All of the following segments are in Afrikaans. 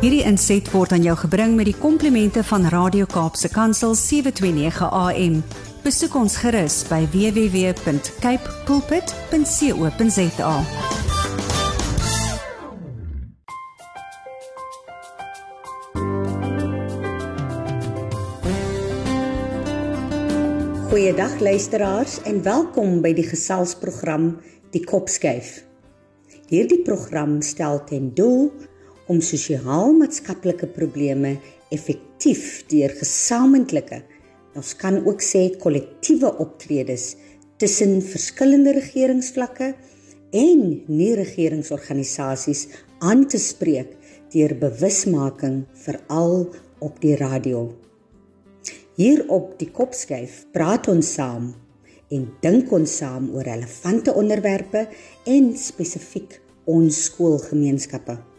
Hierdie inset word aan jou gebring met die komplimente van Radio Kaapse Kansel 729 AM. Besoek ons gerus by www.cape pulpit.co.za. Goeiedag luisteraars en welkom by die gesalsprogram Die Kopskuif. Hierdie program stel ten doel om sosiaal-maatskaplike probleme effektief deur gesamentlike, ons kan ook sê kollektiewe optredes tussen verskillende regeringsvlakke en nie-regeringsorganisasies aan te spreek deur bewusmaking veral op die radio. Hier op die kopskuif praat ons saam en dink ons saam oor relevante onderwerpe en spesifiek ons skoolgemeenskappe.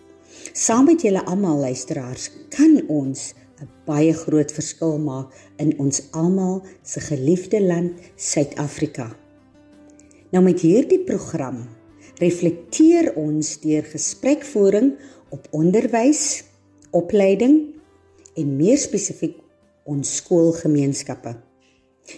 Saam met julle almal luisteraars kan ons 'n baie groot verskil maak in ons almal se geliefde land Suid-Afrika. Nou met hierdie program reflekteer ons deur gesprekvoering op onderwys, opleiding en meer spesifiek ons skoolgemeenskappe.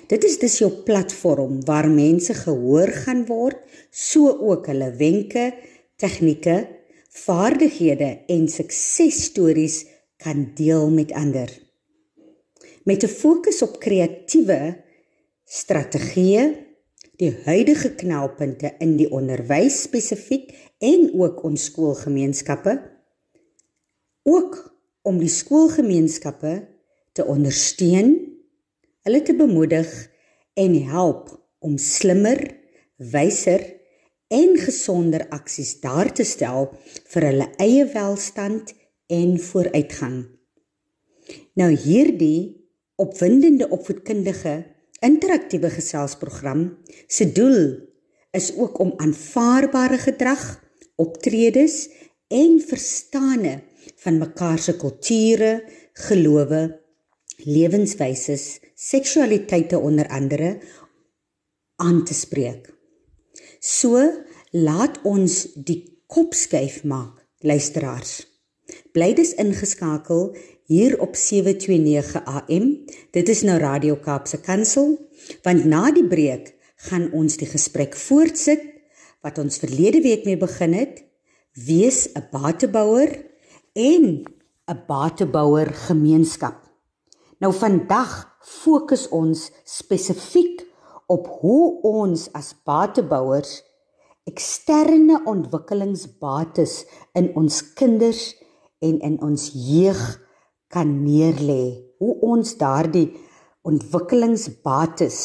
Dit is dus jou platform waar mense gehoor gaan word, so ook hulle wenke, tegnieke, vaardighede en suksesstories kan deel met ander. Met 'n fokus op kreatiewe strategieë, die huidige knelpunte in die onderwys spesifiek en ook ons skoolgemeenskappe, ook om die skoolgemeenskappe te ondersteun, hulle te bemoedig en help om slimmer, wyser en gesonder aksies daar te stel vir hulle eie welstand en vooruitgang. Nou hierdie opwindende opvoedkundige interaktiewe geselsprogram se doel is ook om aanvaarbare gedrag, optredes en verstande van mekaar se kulture, gelowe lewenswyses, seksualiteite onder andere aan te spreek. So laat ons die kop skuif maak, luisteraars. Bly dus ingeskakel hier op 729 AM. Dit is nou Radio Kaapse Kansel, want na die breek gaan ons die gesprek voortsit wat ons verlede week mee begin het. Wees 'n batebouer en 'n batebouer gemeenskap. Nou vandag fokus ons spesifiek op hoe ons as batebouers eksterne ontwikkelingsbates in ons kinders en in ons jeug kan neerlê. Hoe ons daardie ontwikkelingsbates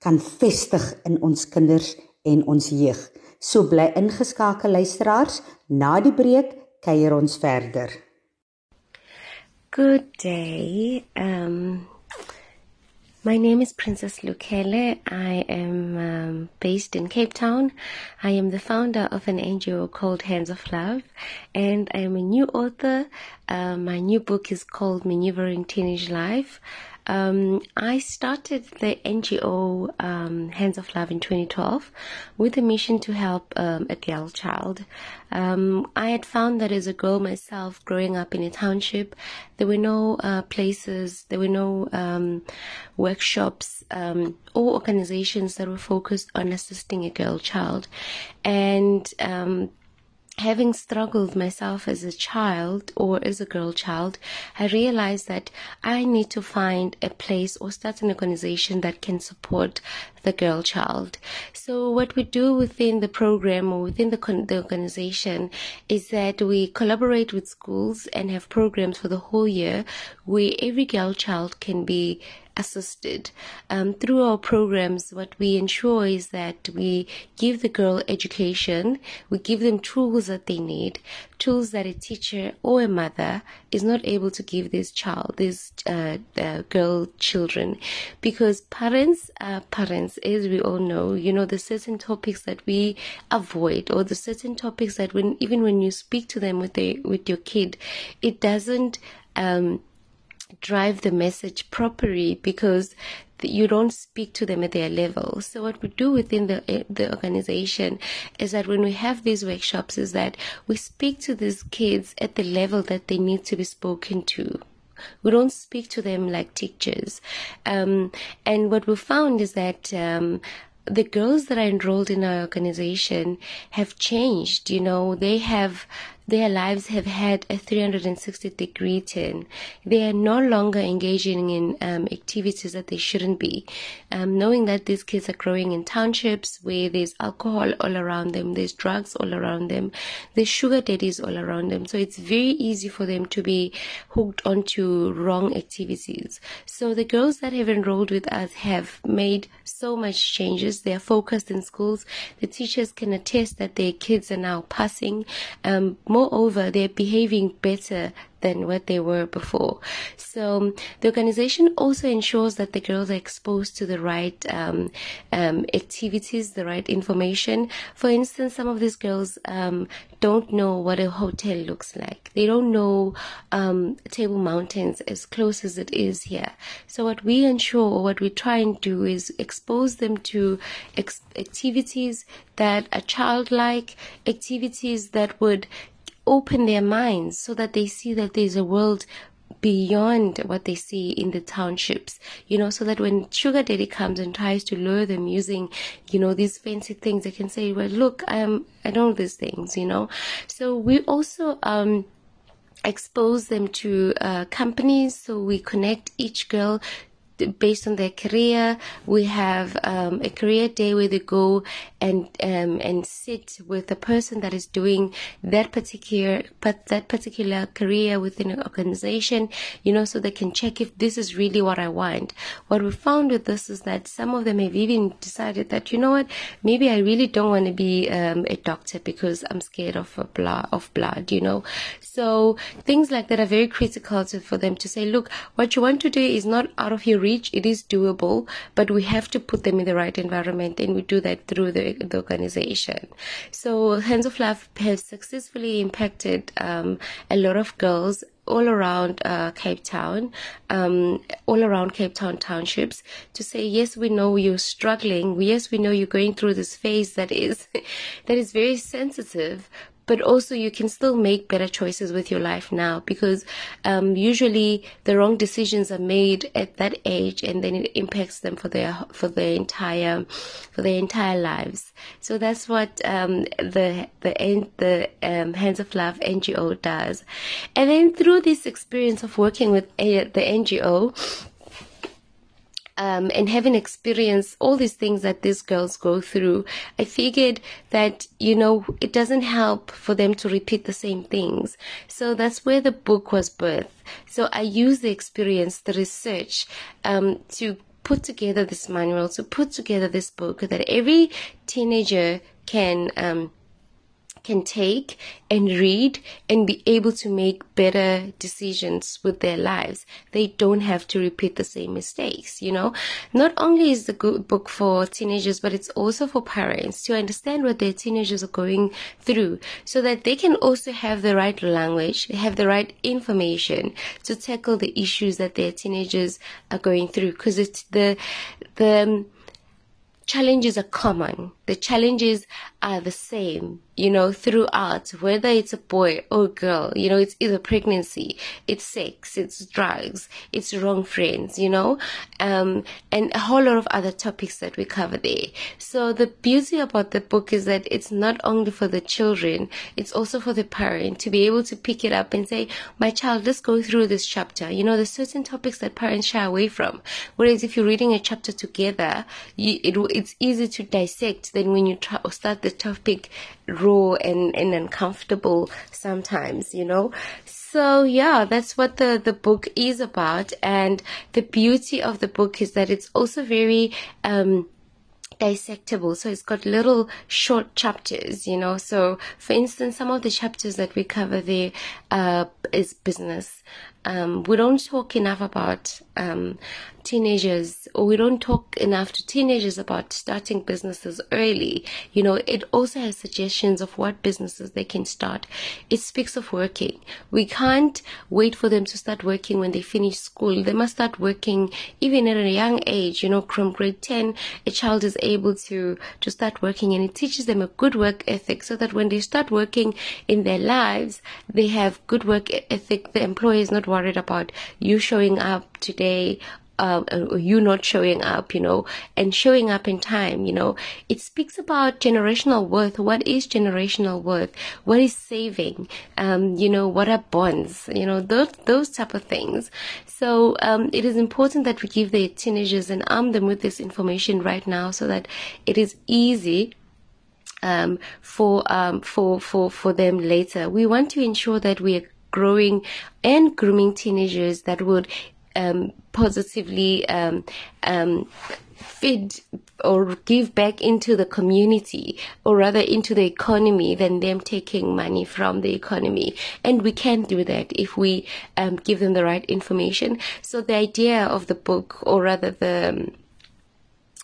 kan vestig in ons kinders en ons jeug. So bly ingeskakel luisteraars, na die breek kuier ons verder. Good day. Um, my name is Princess Lukele. I am um, based in Cape Town. I am the founder of an NGO called Hands of Love, and I am a new author. Uh, my new book is called Maneuvering Teenage Life. Um, I started the NGO um, Hands of Love in 2012 with a mission to help um, a girl child. Um, I had found that as a girl myself, growing up in a township, there were no uh, places, there were no um, workshops um, or organizations that were focused on assisting a girl child. And having struggled myself as a child or as a girl child, I realized that I need to find a place or start an organization that can support the girl child. So what we do within the program or within the, con- the organization is that we collaborate with schools and have programs for the whole year where every girl child can be assisted. Um, through our programs, what we ensure is that we give the girl education, we give them tools that they need, tools that a teacher or a mother is not able to give this child, this uh, uh, girl children, because parents are parents, as we all know. You know the certain topics that we avoid, or the certain topics that when even when you speak to them with the with your kid, it doesn't. Um, drive the message properly because you don't speak to them at their level. So what we do within the eh, the organization is that when we have these workshops, is that we speak to these kids at the level that they need to be spoken to. We don't speak to them like teachers. Um, and what we found is that um, the girls that are enrolled in our organization have changed. You know, they have their lives have had a 360 degree turn. They are no longer engaging in um, activities that they shouldn't be. Um, knowing that these kids are growing in townships where there's alcohol all around them, there's drugs all around them, there's sugar daddies all around them. So it's very easy for them to be hooked onto wrong activities. So the girls that have enrolled with us have made so much changes. They are focused in schools. The teachers can attest that their kids are now passing. Um, more Moreover, they're behaving better than what they were before. So the organization also ensures that the girls are exposed to the right um, um, activities, the right information. For instance, some of these girls um, don't know what a hotel looks like. They don't know um, Table Mountains as close as it is here. So what we ensure, what we try and do, is expose them to ex- activities that are childlike, activities that would open their minds so that they see that there's a world beyond what they see in the townships, you know, so that when sugar daddy comes and tries to lure them using, you know, these fancy things, they can say, well, look, I'm, I know these things, you know. So we also, um, expose them to uh, companies so we connect each girl based on their career. We have um, a career day where they go and um, and sit with the person that is doing that particular but that particular career within an organization. You know, so they can check if this is really what I want. What we found with this is that some of them have even decided that you know what, maybe I really don't want to be um, a doctor because I'm scared of blood of blood. You know, so things like that are very critical to, for them to say, look, what you want to do is not out of your reach reach, it is doable, but we have to put them in the right environment and we do that through the, the organization. So Hands of Love has successfully impacted um, a lot of girls all around uh, Cape Town, um, all around Cape Town townships to say, yes, we know you're struggling. Yes, we know you're going through this phase that is, that is very sensitive, but also you can still make better choices with your life now because um, usually the wrong decisions are made at that age and then it impacts them for their for their entire for their entire lives. So that's what um, the the the um, Hands of Love NGO does, and then through this experience of working with a, the NGO um, and having experienced all these things that these girls go through, I figured that, you know, it doesn't help for them to repeat the same things. So that's where the book was birthed. So I used the experience, the research, um, to put together this manual, to put together this book that every teenager can, um, can take and read and be able to make better decisions with their lives. They don't have to repeat the same mistakes, you know. Not only is the good book for teenagers, but it's also for parents to understand what their teenagers are going through so that they can also have the right language, have the right information to tackle the issues that their teenagers are going through because it's the the um, challenges are common. The challenges are the same, you know, throughout, whether it's a boy or a girl, you know, it's either pregnancy, it's sex, it's drugs, it's wrong friends, you know, um, and a whole lot of other topics that we cover there. So the beauty about the book is that it's not only for the children, it's also for the parent to be able to pick it up and say, my child, let's go through this chapter. You know, there's certain topics that parents shy away from. Whereas if you're reading a chapter together, you, it, it's easy to dissect than when you try, start the the topic raw and, and uncomfortable sometimes, you know. So yeah, that's what the, the book is about. And the beauty of the book is that it's also very, um, dissectable. So it's got little short chapters, you know. So for instance, some of the chapters that we cover there uh, is business. Um, we don't talk enough about um, teenagers or we don't talk enough to teenagers about starting businesses early. You know, it also has suggestions of what businesses they can start. It speaks of working. We can't wait for them to start working when they finish school. They must start working even at a young age. You know, from grade 10, a child is able to, to start working and it teaches them a good work ethic so that when they start working in their lives, they have good work ethic. The employer is not worried about you showing up today um, you not showing up, you know, and showing up in time, you know, it speaks about generational worth. What is generational worth? What is saving? Um, you know, what are bonds? You know, those, those type of things. So, um, it is important that we give the teenagers and arm them with this information right now so that it is easy um, for um, for for for them later. We want to ensure that we growing and grooming teenagers that would um, positively um, um, feed or give back into the community or rather into the economy than them taking money from the economy. And we can do that if we um, give them the right information. So the idea of the book or rather the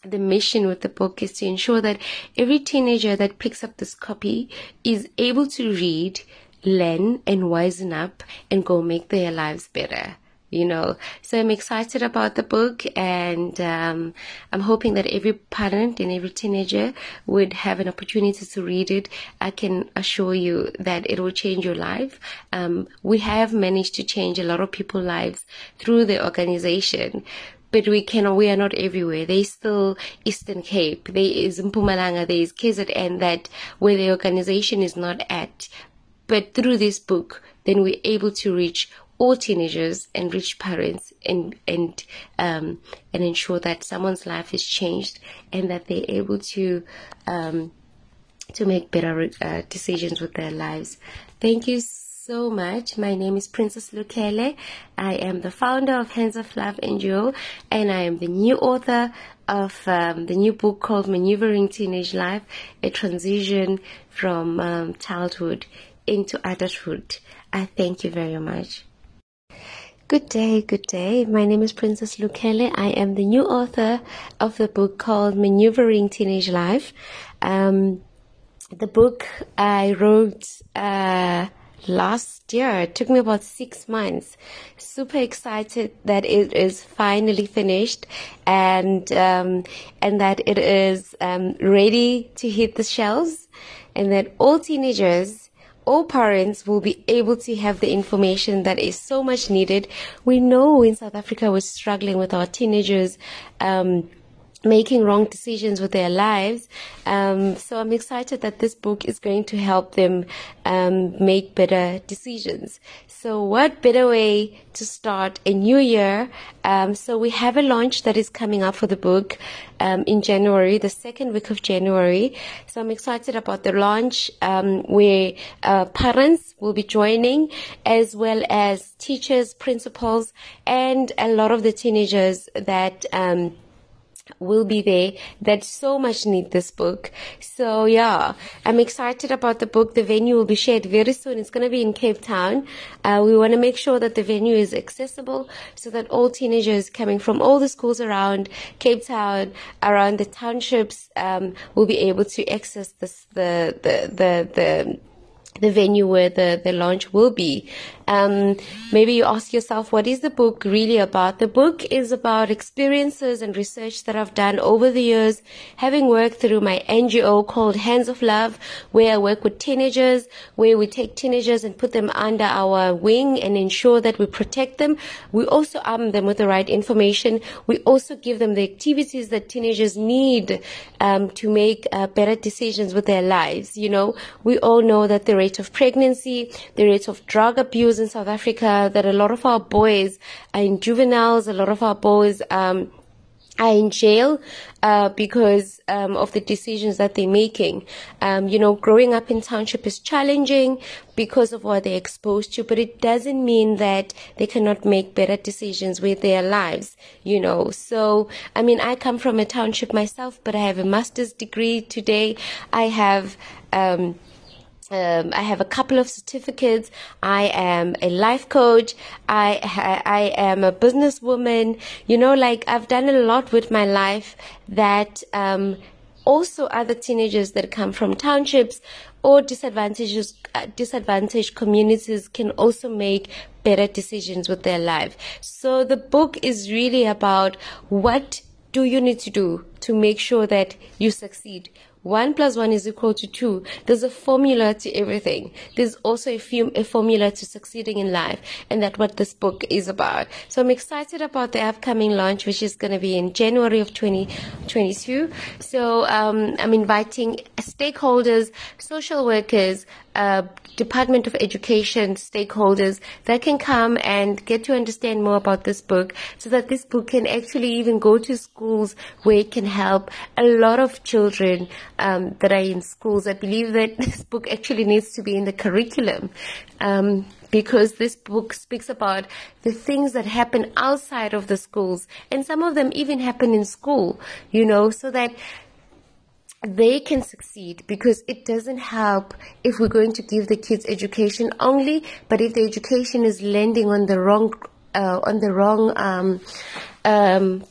the mission with the book is to ensure that every teenager that picks up this copy is able to read, learn, and wisen up and go make their lives better you know. So I'm excited about the book and um, I'm hoping that every parent and every teenager would have an opportunity to read it. I can assure you that it will change your life. Um, we have managed to change a lot of people's lives through the organization. But we can we are not everywhere. There's still Eastern Cape, there is Mpumalanga, there is KZN that where the organization is not at. But through this book, then we're able to reach all teenagers and reach parents and and um, and ensure that someone's life is changed and that they're able to um, to make better uh, decisions with their lives. Thank you so much. My name is Princess Lukele. I am the founder of Hands of Love NGO and I am the new author of um, the new book called Maneuvering Teenage Life, a transition from um, childhood into adulthood. I thank you very much. Good day, good day. My name is Princess Lukele. I am the new author of the book called Maneuvering Teenage Life. Um, the book I wrote uh, last year. It took me about six months. Super excited that it is finally finished and um, and that it is um, ready to hit the shelves, and that all teenagers all parents will be able to have the information that is so much needed. We know in South Africa we're struggling with our teenagers. Um, making wrong decisions with their lives. Um, so I'm excited that this book is going to help them um, make better decisions. So what better way to start a new year? Um, so we have a launch that is coming up for the book um, in January, the second week of January. So I'm excited about the launch um, where uh, parents will be joining as well as teachers, principals, and a lot of the teenagers that um, will be there that so much need this book. So yeah, I'm excited about the book. The venue will be shared very soon. It's going to be in Cape Town. Uh, we want to make sure that the venue is accessible so that all teenagers coming from all the schools around Cape Town, around the townships, um, will be able to access this, the, the, the, the, the venue where the, the launch will be. Um, maybe you ask yourself, what is the book really about? The book is about experiences and research that I've done over the years, having worked through my NGO called Hands of Love, where I work with teenagers, where we take teenagers and put them under our wing and ensure that we protect them. We also arm them with the right information. We also give them the activities that teenagers need um, to make uh, better decisions with their lives. You know, we all know that the rate of pregnancy, the rate of drug abuse, in South Africa that a lot of our boys are in juveniles, a lot of our boys um, are in jail uh, because um, of the decisions that they're making. Um, you know, growing up in township is challenging because of what they're exposed to, but it doesn't mean that they cannot make better decisions with their lives. You know, so I mean, I come from a township myself, but I have a master's degree today. I have. Um, um, I have a couple of certificates. I am a life coach. I I am a businesswoman. You know, like I've done a lot with my life that um, also other teenagers that come from townships or disadvantages uh, disadvantaged communities can also make better decisions with their life. So the book is really about what do you need to do to make sure that you succeed? One plus one is equal to two. There's a formula to everything. There's also a, a formula to succeeding in life, and that's what this book is about. So I'm excited about the upcoming launch, which is going to be in January of 2022. So um, I'm inviting stakeholders, social workers, uh, Department of Education stakeholders that can come and get to understand more about this book so that this book can actually even go to schools where it can help a lot of children um, that are in schools. I believe that this book actually needs to be in the curriculum. Um, because this book speaks about the things that happen outside of the schools and some of them even happen in school, you know, so that they can succeed because it doesn't help if we're going to give the kids education only, but if the education is landing on the wrong uh, on the wrong um, um,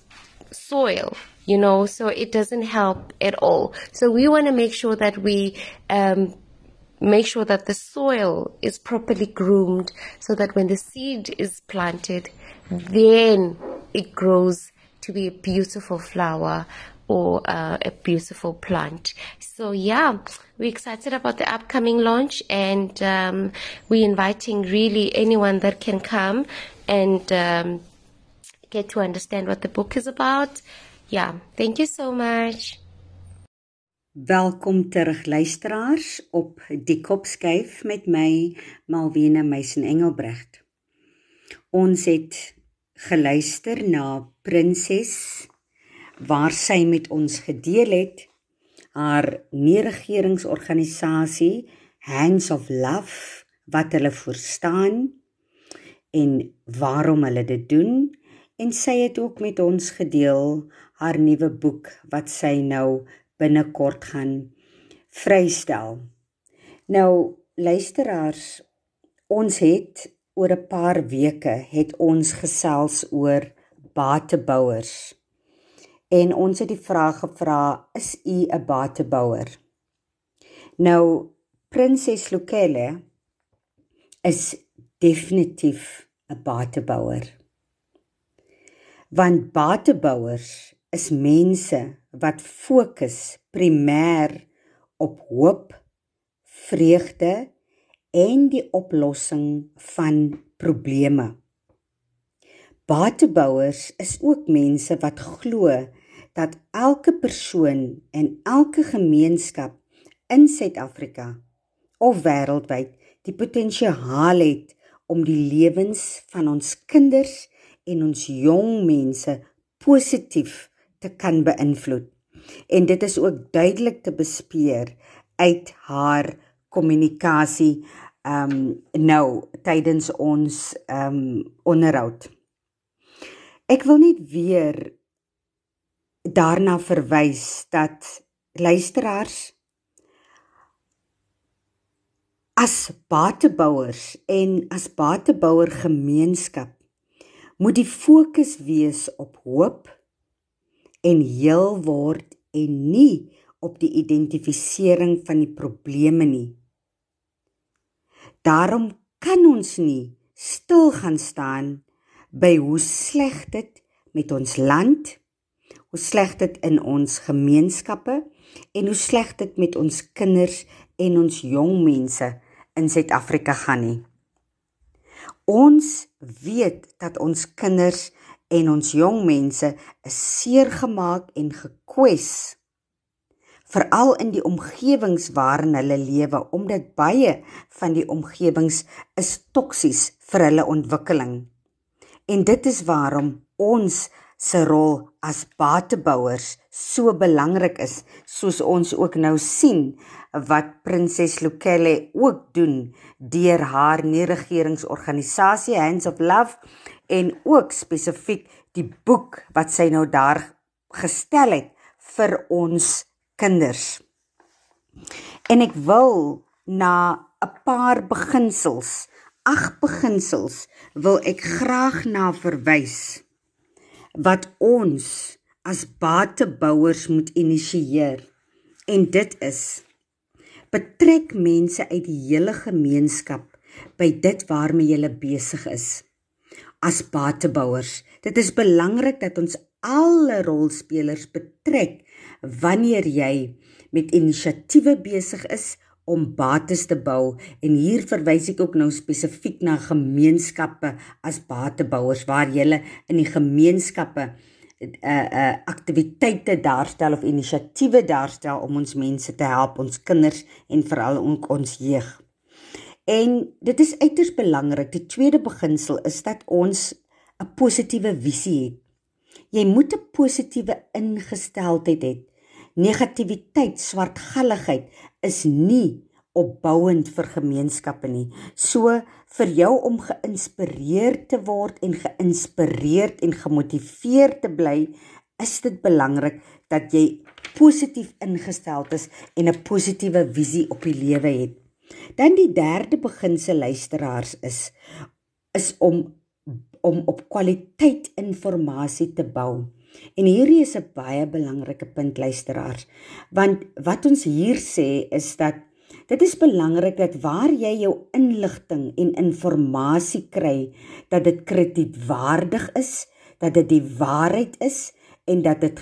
soil, you know, so it doesn't help at all. So we want to make sure that we um, make sure that the soil is properly groomed so that when the seed is planted, then it grows to be a beautiful flower or uh, a beautiful plant. So yeah, we're excited about the upcoming launch and um, we're inviting really anyone that can come and um, get to understand what the book is about. Yeah, thank you so much. Welkom terug luisteraars op die kopskuif met my Malwena Meisen Engelbrecht. Ons het geluister na Prinses waar sy met ons gedeel het haar nie-regeringsorganisasie Hands of Love wat hulle voorstaan en waarom hulle dit doen en sy het ook met ons gedeel haar nuwe boek wat sy nou binnekort gaan vrystel. Nou luisteraars, ons het oor 'n paar weke het ons gesels oor batebouers en ons het die vraag gevra is u 'n batebouer nou prinses Lokele is definitief 'n batebouer want batebouers is mense wat fokus primêr op hoop vreugde en die oplossing van probleme Batebouers is ook mense wat glo dat elke persoon en elke gemeenskap in Suid-Afrika of wêreldwyd die potensiaal het om die lewens van ons kinders en ons jong mense positief te kan beïnvloed. En dit is ook duidelik te bespeer uit haar kommunikasie ehm um, nou tydens ons ehm um, onderhoud. Ek wil net weer daarna verwys dat luisteraars as batebouers en as batebouer gemeenskap moet die fokus wees op hoop en heel word en nie op die identifisering van die probleme nie. Daarom kan ons nie stil gaan staan by hoe sleg dit met ons land, hoe sleg dit in ons gemeenskappe en hoe sleg dit met ons kinders en ons jong mense in Suid-Afrika gaan nie. Ons weet dat ons kinders en ons jong mense is seer gemaak en gekwes veral in die omgewings waarin hulle lewe omdat baie van die omgewings is toksies vir hulle ontwikkeling. En dit is waarom ons se rol as batebouers so belangrik is, soos ons ook nou sien wat prinses Lokele ook doen deur haar nie-regeringsorganisasie Hands of Love en ook spesifiek die boek wat sy nou daar gestel het vir ons kinders. En ek wil na 'n paar beginsels. Ag beginsels wil ek graag na verwys wat ons as batebouers moet initieer. En dit is betrek mense uit die hele gemeenskap by dit waarmee jy besig is. As batebouers, dit is belangrik dat ons alle rolspelers betrek wanneer jy met inisiatiewe besig is om bates te bou en hier verwys ek ook nou spesifiek na gemeenskappe as batebouers waar jy in die gemeenskappe uh uh aktiwiteite daarstel of inisiatiewe daarstel om ons mense te help, ons kinders en veral ons jeug. En dit is uiters belangrik. Die tweede beginsel is dat ons 'n positiewe visie het. Jy moet 'n positiewe ingesteldheid hê. Negativiteit, swartgalligheid is nie opbouend vir gemeenskappe nie. So vir jou om geïnspireer te word en geïnspireerd en gemotiveerd te bly, is dit belangrik dat jy positief ingestel is en 'n positiewe visie op die lewe het. Dan die derde beginsel luisteraars is is om om op kwaliteit inligting te bou. En hierdie is 'n baie belangrike punt luisteraars, want wat ons hier sê is dat Dit is belangrik dat waar jy jou inligting en inligting kry, dat dit kredietwaardig is, dat dit die waarheid is en dat dit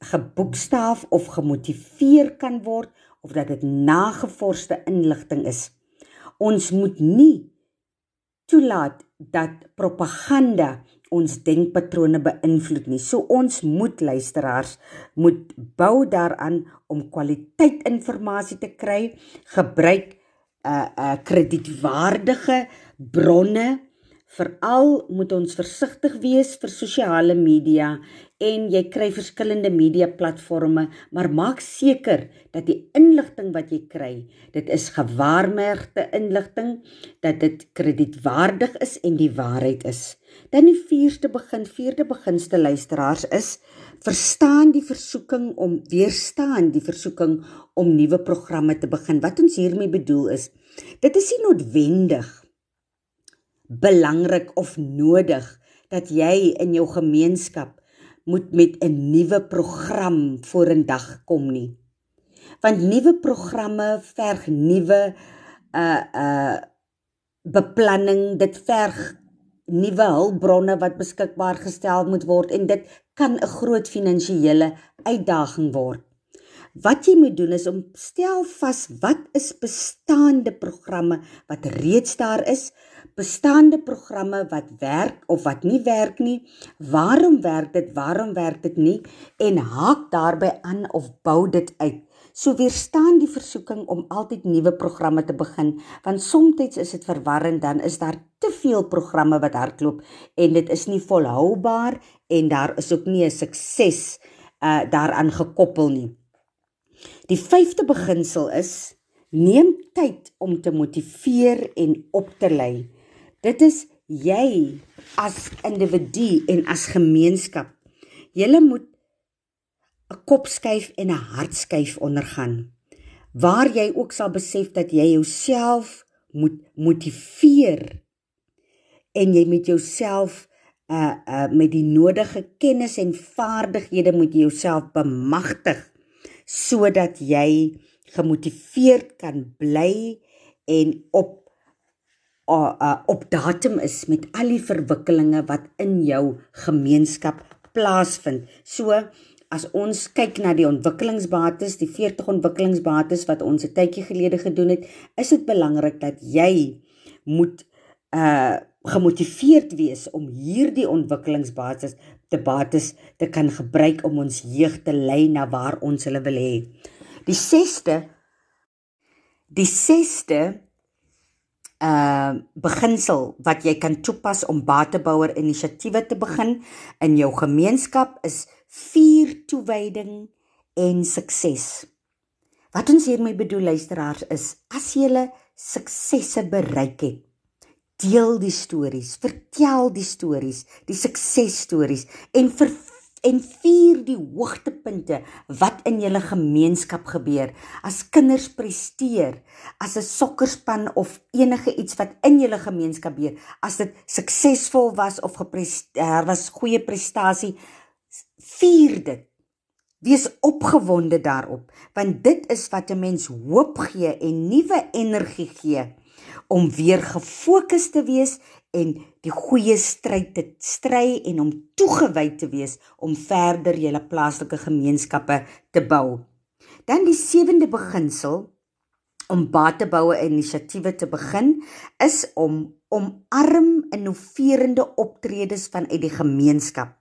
geboekstaaf of gemotiveer kan word of dat dit nagevorsde inligting is. Ons moet nie toelaat dat propaganda ons denkpatrone beïnvloed nie. So ons moet luisteraars moet bou daaraan om kwaliteit inligting te kry, gebruik 'n uh, 'n uh, kredietwaardige bronne. Veral moet ons versigtig wees vir sosiale media en jy kry verskillende media platforms, maar maak seker dat die inligting wat jy kry, dit is gewaarmerkte inligting, dat dit kredietwaardig is en die waarheid is. Dan die vierde begin, vierde beginste luisteraars is verstaan die versoeking om weerstaan die versoeking om nuwe programme te begin. Wat ons hiermee bedoel is, dit is nie noodwendig belangrik of nodig dat jy in jou gemeenskap moet met 'n nuwe program vorendag kom nie. Want nuwe programme verg nuwe uh uh beplanning, dit verg nuwe hulpbronne wat beskikbaar gestel moet word en dit kan 'n groot finansiële uitdaging word. Wat jy moet doen is om stel vas wat is bestaande programme wat reeds daar is, bestaande programme wat werk of wat nie werk nie, waarom werk dit, waarom werk dit nie en haak daarbey aan of bou dit uit. So weerstaan die versoeking om altyd nuwe programme te begin, want soms is dit verwarrend dan is daar te veel programme wat hardloop en dit is nie volhoubaar en daar is ook nie 'n sukses uh daaraan gekoppel nie. Die vyfde beginsel is neem tyd om te motiveer en op te lei. Dit is jy as individu en as gemeenskap. Julle moet 'n kopskuif en 'n hartskuif ondergaan waar jy ook sal besef dat jy jouself moet motiveer en jy met jouself uh uh met die nodige kennis en vaardighede moet jy jouself bemagtig sodat jy gemotiveerd kan bly en op uh, op datum is met al die verwikkelinge wat in jou gemeenskap plaasvind. So as ons kyk na die ontwikkelingsbates, die 40 ontwikkelingsbates wat ons 'n tydjie gelede gedoen het, is dit belangrik dat jy moet uh gemotiveerd wees om hierdie ontwikkelingsbates te bates te kan gebruik om ons jeug te lei na waar ons hulle wil hê. Die 6ste die 6ste uh beginsel wat jy kan toepas om batebouer inisiatiewe te begin in jou gemeenskap is vier toewyding en sukses. Wat ons hiermee bedoel luisteraars is as jy suksesse bereik het, deel die stories, vertel die stories, die suksesstories en ver, en vier die hoogtepunte wat in julle gemeenskap gebeur. As kinders presteer, as 'n sokkerspan of enige iets wat in julle gemeenskap gebeur, as dit suksesvol was of gepresteer was goeie prestasie, vier dit. Wees opgewonde daarop, want dit is wat 'n mens hoop gee en nuwe energie gee om weer gefokus te wees en die goeie stryd te stry en om toegewy te wees om verder julle plaaslike gemeenskappe te bou. Dan die sewende beginsel om bateboue inisiatiewe te begin is om omarm innoverende optredes vanuit die gemeenskap.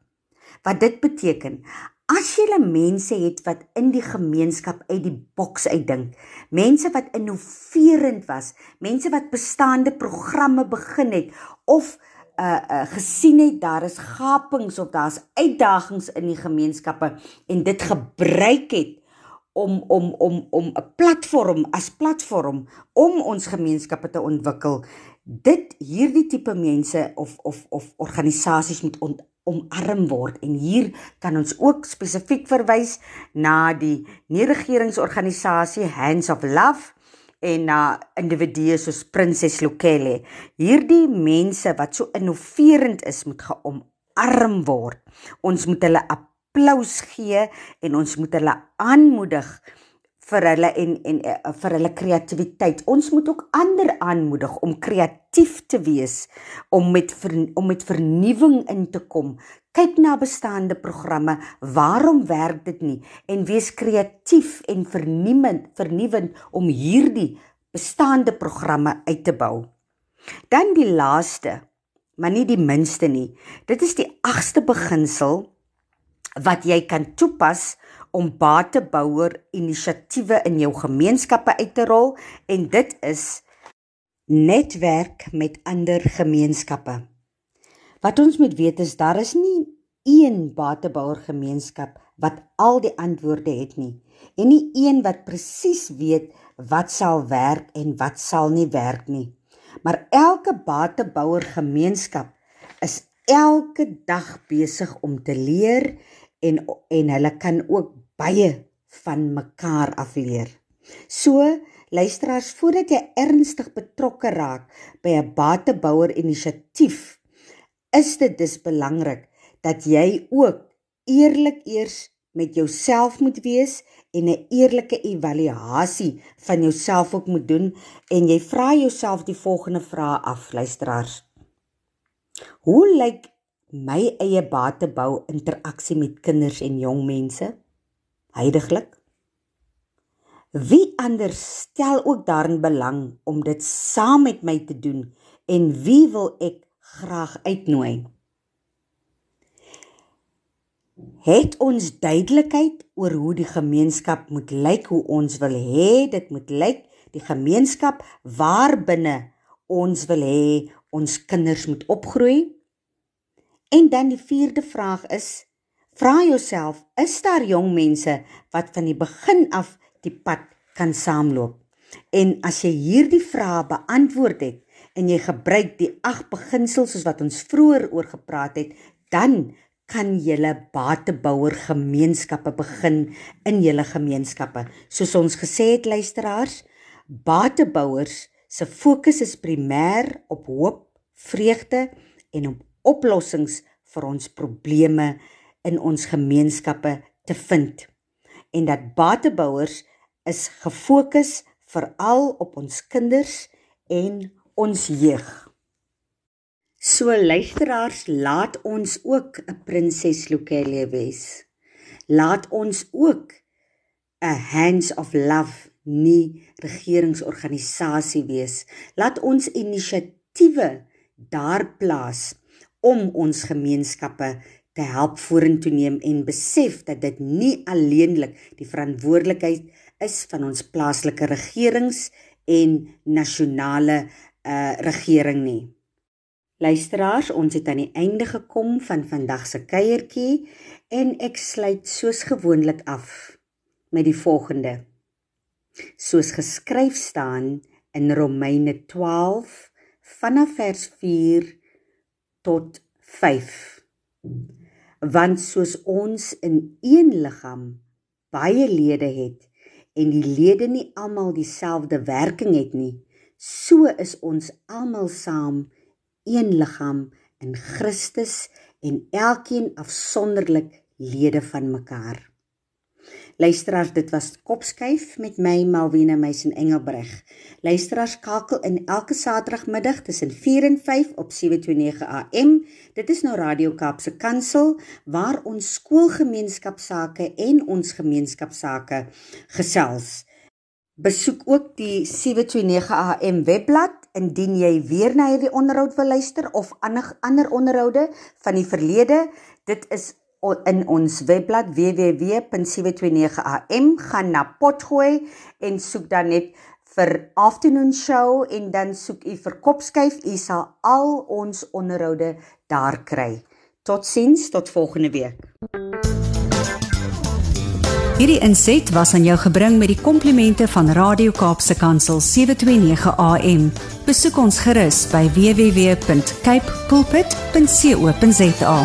Wat dit beteken, As jy mense het wat in die gemeenskap uit die boks uitdink, mense wat innoverend was, mense wat bestaande programme begin het of uh uh gesien het daar is gapings of daar's uitdagings in die gemeenskappe en dit gebruik het om om om om 'n platform as platform om ons gemeenskappe te ontwikkel. Dit hierdie tipe mense of of of organisasies moet ont, omarm word en hier kan ons ook spesifiek verwys na die nie-regeringsorganisasie Hands of Love en na individue soos Prinses Lokele. Hierdie mense wat so innoverend is moet geomarm word. Ons moet hulle applous gee en ons moet hulle aanmoedig vir hulle en en uh, vir hulle kreatiwiteit. Ons moet ook ander aanmoedig om kreatief te wees, om met ver, om met vernuwing in te kom. Kyk na bestaande programme, waarom werk dit nie? En wees kreatief en vernuwend, vernuwend om hierdie bestaande programme uit te bou. Dan die laaste, maar nie die minste nie. Dit is die agste beginsel wat jy kan toepas om batebouer inisiatiewe in jou gemeenskappe uit te rol en dit is netwerk met ander gemeenskappe. Wat ons moet weet is daar is nie een batebouer gemeenskap wat al die antwoorde het nie en nie een wat presies weet wat sal werk en wat sal nie werk nie. Maar elke batebouer gemeenskap is elke dag besig om te leer en en hulle kan ook baie van mekaar afleer. So, luisteraars, voordat jy ernstig betrokke raak by 'n batebouer inisiatief, is dit dus belangrik dat jy ook eerlik eers met jouself moet wees en 'n eerlike evaluasie van jouself ook moet doen en jy vra jouself die volgende vrae af, luisteraars. Hoe lyk my eie batebou interaksie met kinders en jong mense? Heidaglik. Wie anders stel ook daarin belang om dit saam met my te doen en wie wil ek graag uitnooi? Het ons duidelikheid oor hoe die gemeenskap moet lyk, hoe ons wil hê dit moet lyk, die gemeenskap waarbinne ons wil hê ons kinders moet opgroei? En dan die vierde vraag is Vra jouself, is daar jong mense wat van die begin af die pad kan saamloop? En as jy hierdie vrae beantwoord het en jy gebruik die ag beginsels soos wat ons vroeër oor gepraat het, dan kan julle batebouer gemeenskappe begin in julle gemeenskappe. Soos ons gesê het luisteraars, batebouers se fokus is primêr op hoop, vreugde en op oplossings vir ons probleme in ons gemeenskappe te vind en dat batebouers is gefokus veral op ons kinders en ons jeug. So luisteraars, laat ons ook 'n prinses Lokele wees. Laat ons ook 'n hands of love nie regeringsorganisasie wees. Laat ons inisiatiewe daar plaas om ons gemeenskappe te help vorentoe neem en besef dat dit nie alleenlik die verantwoordelikheid is van ons plaaslike regerings en nasionale uh regering nie. Luisteraars, ons het aan die einde gekom van vandag se kuiertjie en ek sluit soos gewoonlik af met die volgende. Soos geskryf staan in Romeine 12 vanaf vers 4 tot 5 want soos ons in een liggaam baie lede het en die lede nie almal dieselfde werking het nie, so is ons almal saam een liggaam in Christus en elkeen afsonderlik lede van mekaar. Luisteraars, dit was Kopskuif met my Malwena Meisen Engelbreg. Luisteraars skakel in elke Saterdagmiddag tussen 4 en 5 op 729 AM. Dit is nou Radio Kaapse Kansel waar ons skoolgemeenskapsake en ons gemeenskapsake gesels. Besoek ook die 729 AM webblad indien jy weer na hierdie onderhoud wil luister of ander ander onderhoude van die verlede. Dit is in ons webblad www.729am gaan na potgooi en soek dan net vir afternoon show en dan soek u vir kopskuif. U sal al ons onderhoude daar kry. Totsiens tot volgende week. Hierdie inset was aan jou gebring met die komplimente van Radio Kaapse Kansel 729 AM besoek ons gerus by www.cape pulpit.co.za